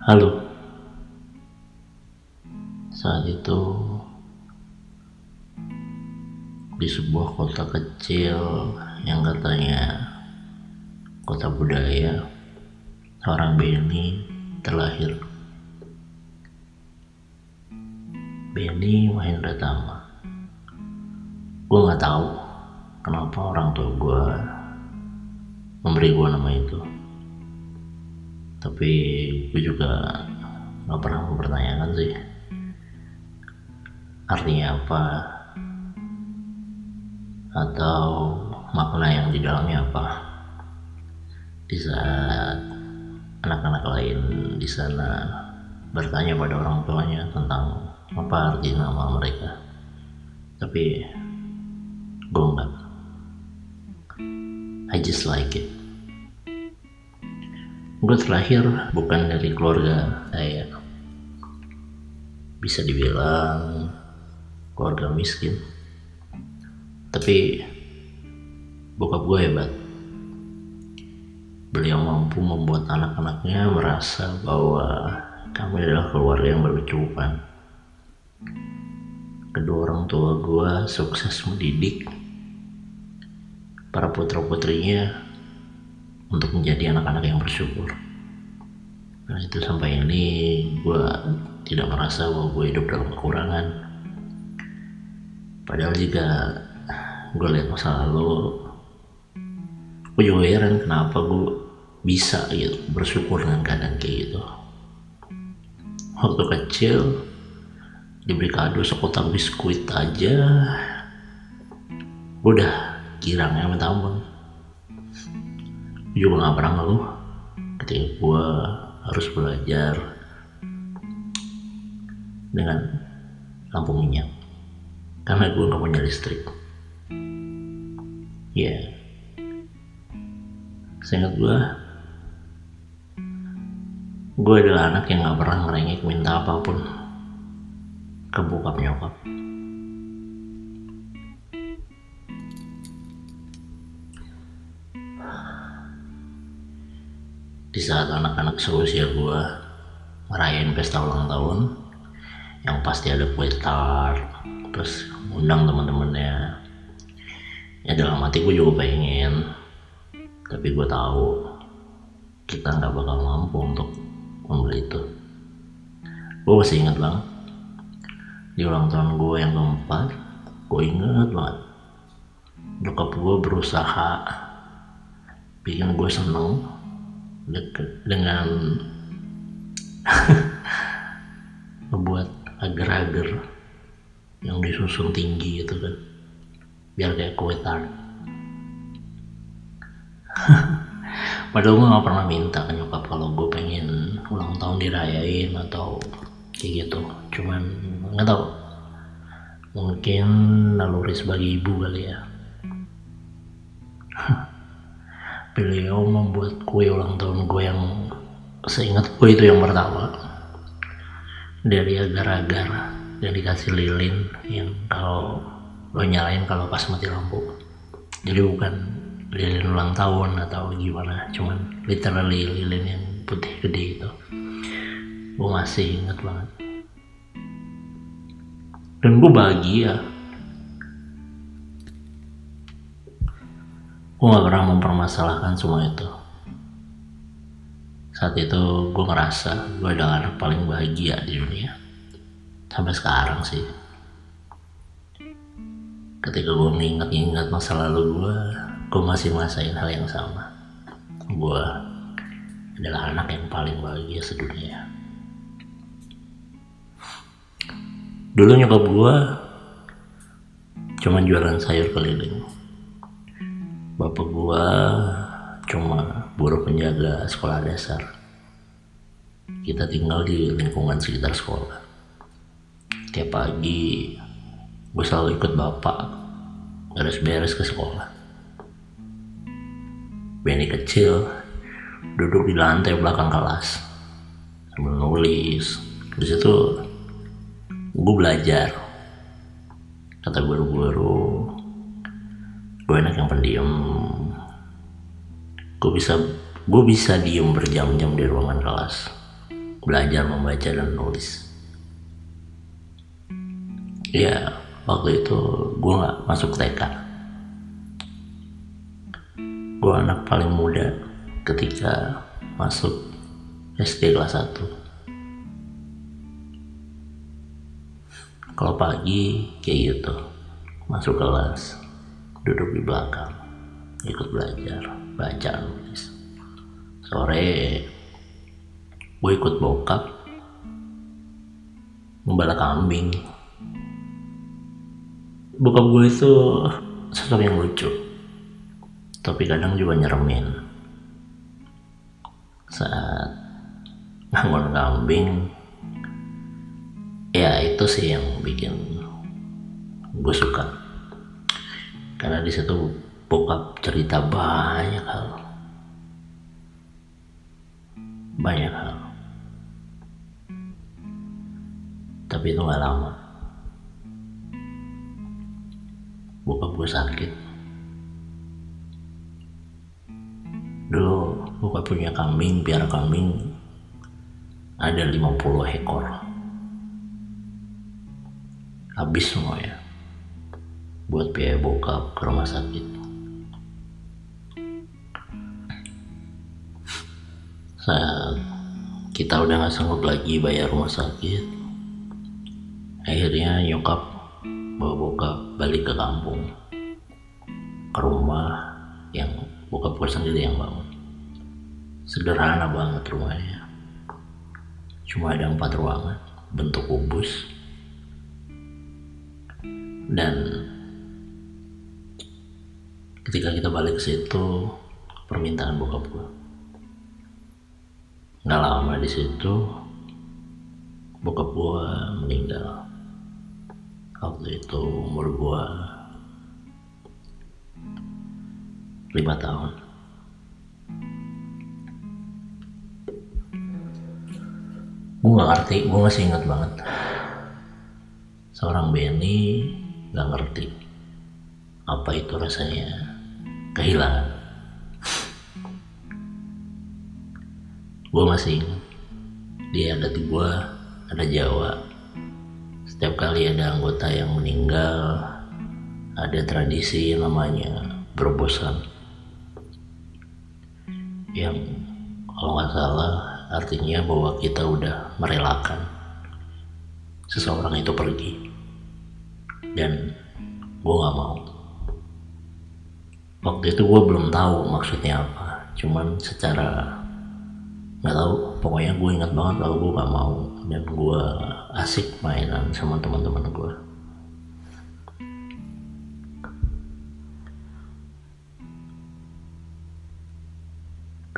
Halo. Saat itu di sebuah kota kecil yang katanya kota budaya, seorang Benny terlahir. Benny Mahendra Tama. Gue nggak tahu kenapa orang tua gue memberi gue nama itu. Tapi gue juga nggak pernah mempertanyakan sih. Artinya apa? Atau makna yang di dalamnya apa? Di saat anak-anak lain di sana bertanya pada orang tuanya tentang apa arti nama mereka. Tapi gue enggak I just like it gue terlahir bukan dari keluarga saya. Bisa dibilang keluarga miskin. Tapi bokap gue hebat. Beliau mampu membuat anak-anaknya merasa bahwa kami adalah keluarga yang berkecukupan. Kedua orang tua gue sukses mendidik. Para putra-putrinya untuk menjadi anak-anak yang bersyukur. Nah itu sampai ini gue tidak merasa bahwa gue hidup dalam kekurangan. Padahal jika gue lihat masa lalu gue juga heran kenapa gue bisa gitu bersyukur dengan keadaan kayak gitu. Waktu kecil diberi kado sekotak biskuit aja udah girangnya minta ampun juga gak pernah ngeluh. Ketika gue harus belajar dengan lampu minyak. Karena gue gak punya listrik. Ya. Yeah. seingat gue gue adalah anak yang gak pernah ngerengek minta apa pun ke bokap nyokap di saat anak-anak seusia gue merayain pesta ulang tahun yang pasti ada kue tart terus undang teman-temannya ya dalam hati gue juga pengen tapi gue tahu kita nggak bakal mampu untuk membeli itu. Gue masih ingat banget di ulang tahun gue yang keempat gue inget banget. Nyokap gue berusaha bikin gue seneng dengan membuat agar-agar yang disusun tinggi gitu kan. Biar kayak kue tart. Padahal gue gak pernah minta ke nyokap kalau gue pengen ulang tahun dirayain atau kayak gitu. Cuman nggak tahu. Mungkin naluri sebagai ibu kali ya beliau membuat kue ulang tahun gue yang seingat gue itu yang pertama. Dari agar-agar yang dikasih lilin yang kalau lo nyalain kalau pas mati lampu. Jadi bukan lilin ulang tahun atau gimana cuman literally lilin yang putih gede itu. Gue masih inget banget. Dan gue bahagia gue gak pernah mempermasalahkan semua itu. Saat itu gue ngerasa gue adalah anak paling bahagia di dunia. Sampai sekarang sih. Ketika gue mengingat-ingat masa lalu gue gue masih merasain hal yang sama. Gue adalah anak yang paling bahagia sedunia. Dulu nyokap gue cuma jualan sayur keliling bapak gue cuma buruh penjaga sekolah dasar. Kita tinggal di lingkungan sekitar sekolah. Tiap pagi gue selalu ikut bapak beres-beres ke sekolah. Benny kecil duduk di lantai belakang kelas sambil nulis. Di situ gue belajar kata guru-guru gue enak yang pendiam. Gue bisa gue bisa diem berjam-jam di ruangan kelas. Belajar membaca dan nulis. Ya waktu itu gue nggak masuk TK gue anak paling muda ketika masuk SD kelas 1 kalau pagi kayak gitu masuk kelas duduk di belakang ikut belajar baca nulis. Sore gue ikut bokap membala kambing. Bokap gue itu sosok yang lucu tapi kadang juga nyeremin. Saat bangun kambing ya itu sih yang bikin gue suka karena di situ bokap cerita banyak hal. Banyak hal. Tapi itu nggak lama. Bokap gue sakit. Dulu bokap punya kambing biar kambing ada 50 ekor. Habis semua ya buat biaya bokap ke rumah sakit. Saat kita udah gak sanggup lagi bayar rumah sakit akhirnya nyokap bawa bokap balik ke kampung ke rumah yang bokap gue sendiri yang bangun. Sederhana banget rumahnya. Cuma ada empat ruangan bentuk kubus. Dan ketika kita balik ke situ permintaan bokap gue nggak lama di situ bokap gue meninggal. Waktu itu umur gua lima tahun. Gue gak ngerti gue masih ingat banget. Seorang Benny gak ngerti apa itu rasanya kehilangan. Gue masih ingat di gue ada Jawa. Setiap kali ada anggota yang meninggal ada tradisi namanya berbosan yang kalau nggak salah artinya bahwa kita udah merelakan seseorang itu pergi. Dan gue nggak mau waktu itu gue belum tahu maksudnya apa. Cuman secara nggak tahu. Pokoknya gue ingat banget kalau gue nggak mau. Dan gue asik mainan sama teman-teman gue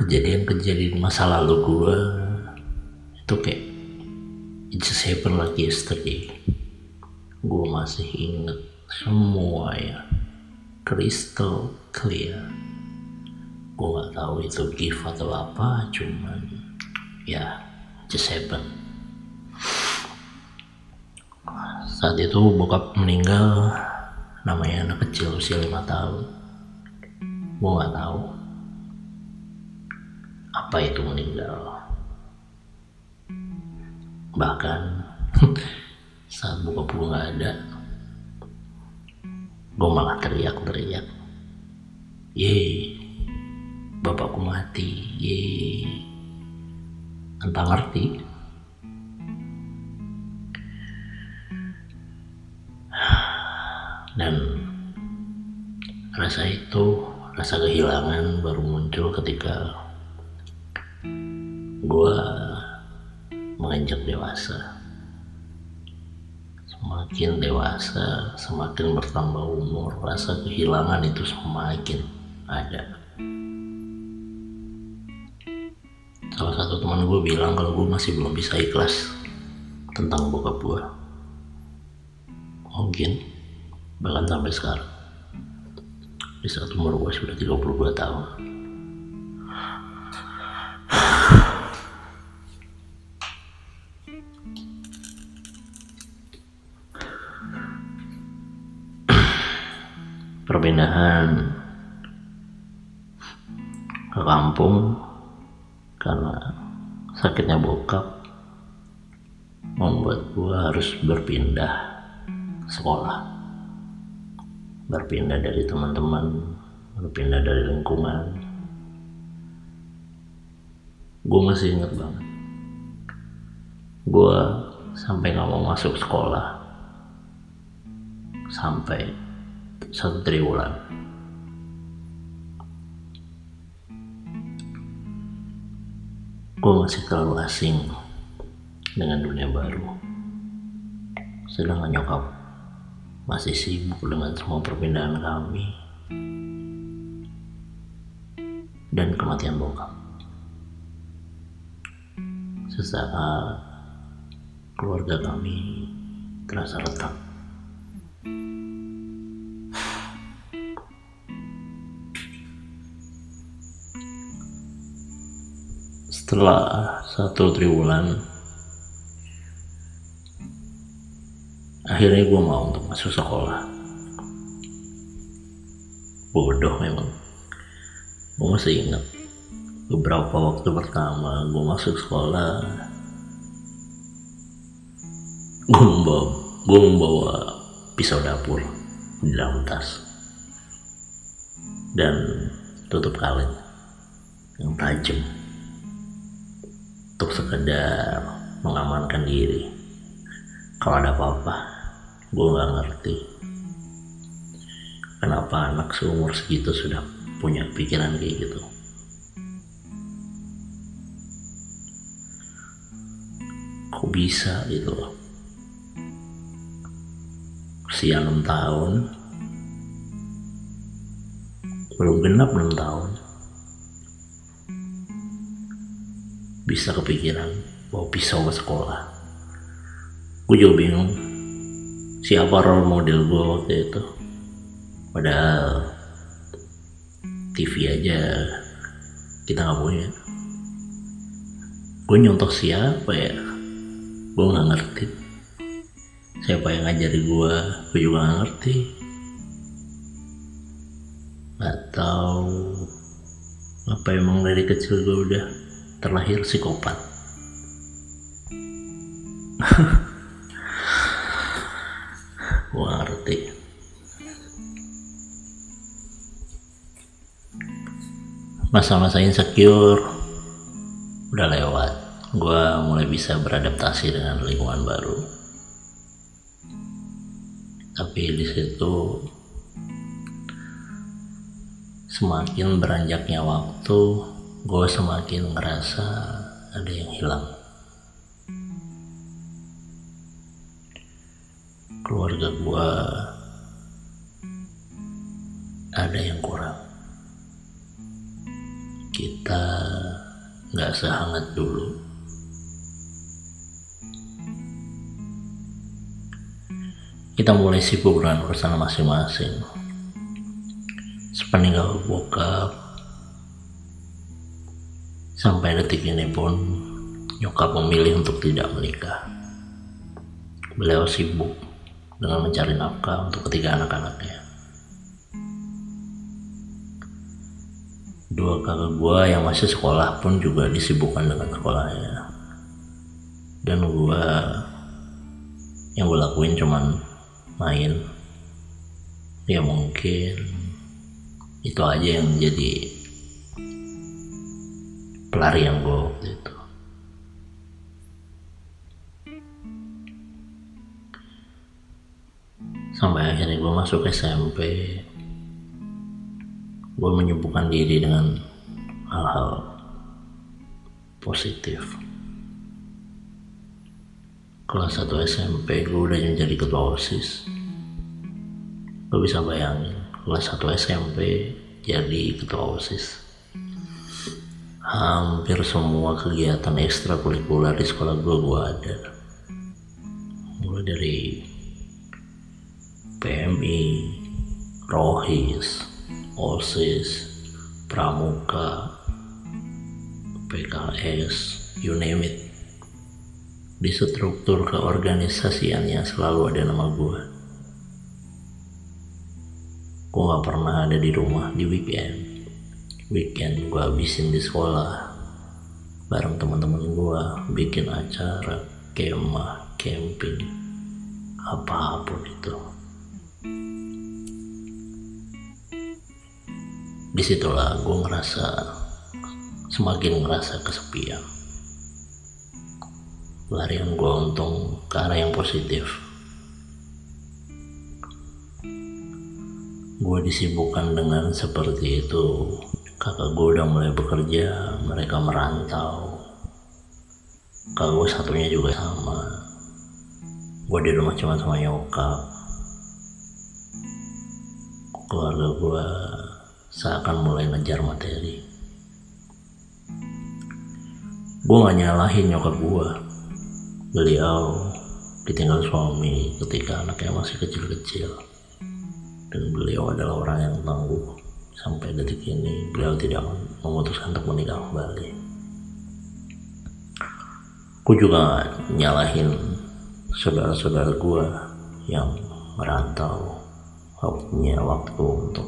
kejadian-kejadian masa lalu gue itu kayak it just happened like yesterday. Gue masih inget semua ya. Crystal clear. Gue gak tahu itu gift atau apa cuman ya just happen saat itu bokap meninggal namanya anak kecil usia lima tahun. Gue gak tahu apa itu meninggal. Bahkan saat bokap gue gak ada gue malah teriak-teriak yeay bapakku mati. Yeay entah ngerti. Dan rasa itu rasa kehilangan baru muncul ketika gue menginjak dewasa. Semakin dewasa semakin bertambah umur. Rasa kehilangan itu semakin ada. Salah satu teman gue bilang kalau gue masih belum bisa ikhlas tentang bokap gue mungkin bahkan sampai sekarang. Di saat umur gue sudah 32 tahun. Perpindahan ke kampung karena sakitnya bokap membuat gue harus berpindah sekolah. Berpindah dari teman-teman berpindah dari lingkungan. Gue masih inget banget. Gue sampai nggak mau masuk sekolah sampai satu triwulan gue masih terlalu asing dengan dunia baru. Sedangkan nyokap masih sibuk dengan semua perpindahan kami dan kematian bokap. Sesaat keluarga kami terasa retak setelah satu triwulan akhirnya gue mau untuk masuk sekolah. Bodoh memang. Gue masih ingat beberapa waktu pertama gue masuk sekolah gue membawa gue membawa pisau dapur di dalam tas dan tutup kaleng yang tajam untuk sekedar mengamankan diri. Kalau ada apa-apa gue nggak ngerti. Kenapa anak seumur segitu sudah punya pikiran kayak gitu? Kok bisa gitu loh? Usia 6 tahun. Belum genap 6 tahun bisa kepikiran bawa pisau ke sekolah. Gue juga bingung siapa role model gue waktu itu. Padahal TV aja kita nggak punya. Gue nyontok siapa ya? Gue nggak ngerti. Siapa yang ngajari gue gue juga nggak ngerti. Atau apa emang dari kecil gue udah terlahir psikopat. Gue ngerti. Masa-masa insecure udah lewat. Gue mulai bisa beradaptasi dengan lingkungan baru. Tapi di situ semakin beranjaknya waktu gue semakin ngerasa ada yang hilang. Keluarga gue ada yang kurang. Kita nggak sehangat dulu. Kita mulai sibuk dengan urusan masing-masing. Sepeninggal bokap sampai detik ini pun nyokap memilih untuk tidak menikah. Beliau sibuk dengan mencari nafkah untuk ketiga anak-anaknya. Dua kakak gua yang masih sekolah pun juga disibukkan dengan sekolahnya. Dan gua yang gue lakuin cuman main. Ya mungkin itu aja yang jadi pelarian gue waktu itu. Sampai akhirnya gue masuk SMP gue menyibukkan diri dengan hal-hal positif. Kelas 1 SMP gue udah menjadi ketua OSIS. Gue bisa bayangin kelas 1 SMP jadi ketua OSIS hampir semua kegiatan ekstrakurikuler di sekolah gue gue ada. Mulai dari PMI Rohis OSIS Pramuka PKS you name it. Di struktur keorganisasiannya selalu ada nama gue gue gak pernah ada di rumah di weekend weekend gue habisin di sekolah. Bareng teman-teman gue bikin acara kemah camping apa pun itu di situlah gue ngerasa semakin ngerasa kesepian. Larian gue untung ke arah yang positif. Gue disibukkan dengan seperti itu kakak gue udah mulai bekerja mereka merantau. Kakak gue satunya juga sama. Gue di rumah cuma sama nyokap. Keluarga gue seakan mulai ngejar materi. Gue gak nyalahin nyokap gue beliau ditinggal suami ketika anaknya masih kecil-kecil. Dan beliau adalah orang yang tangguh sampai detik ini beliau tidak memutuskan untuk menikah kembali. Aku juga nyalahin saudara-saudara gue yang merantau punya waktu untuk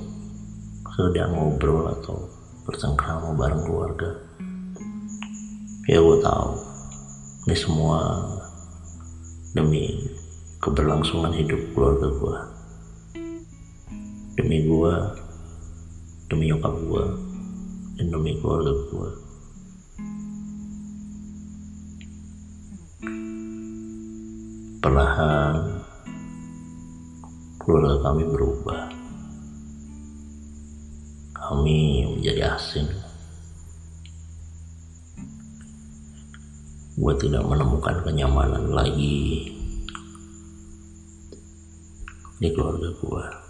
sedang ngobrol atau bersengkrama bareng keluarga. Ya gue tahu ini semua demi keberlangsungan hidup keluarga gue demi gue demi nyokap gue dan demi keluarga gue perlahan keluarga kami berubah. Kami menjadi asing. Gue tidak menemukan kenyamanan lagi di keluarga gue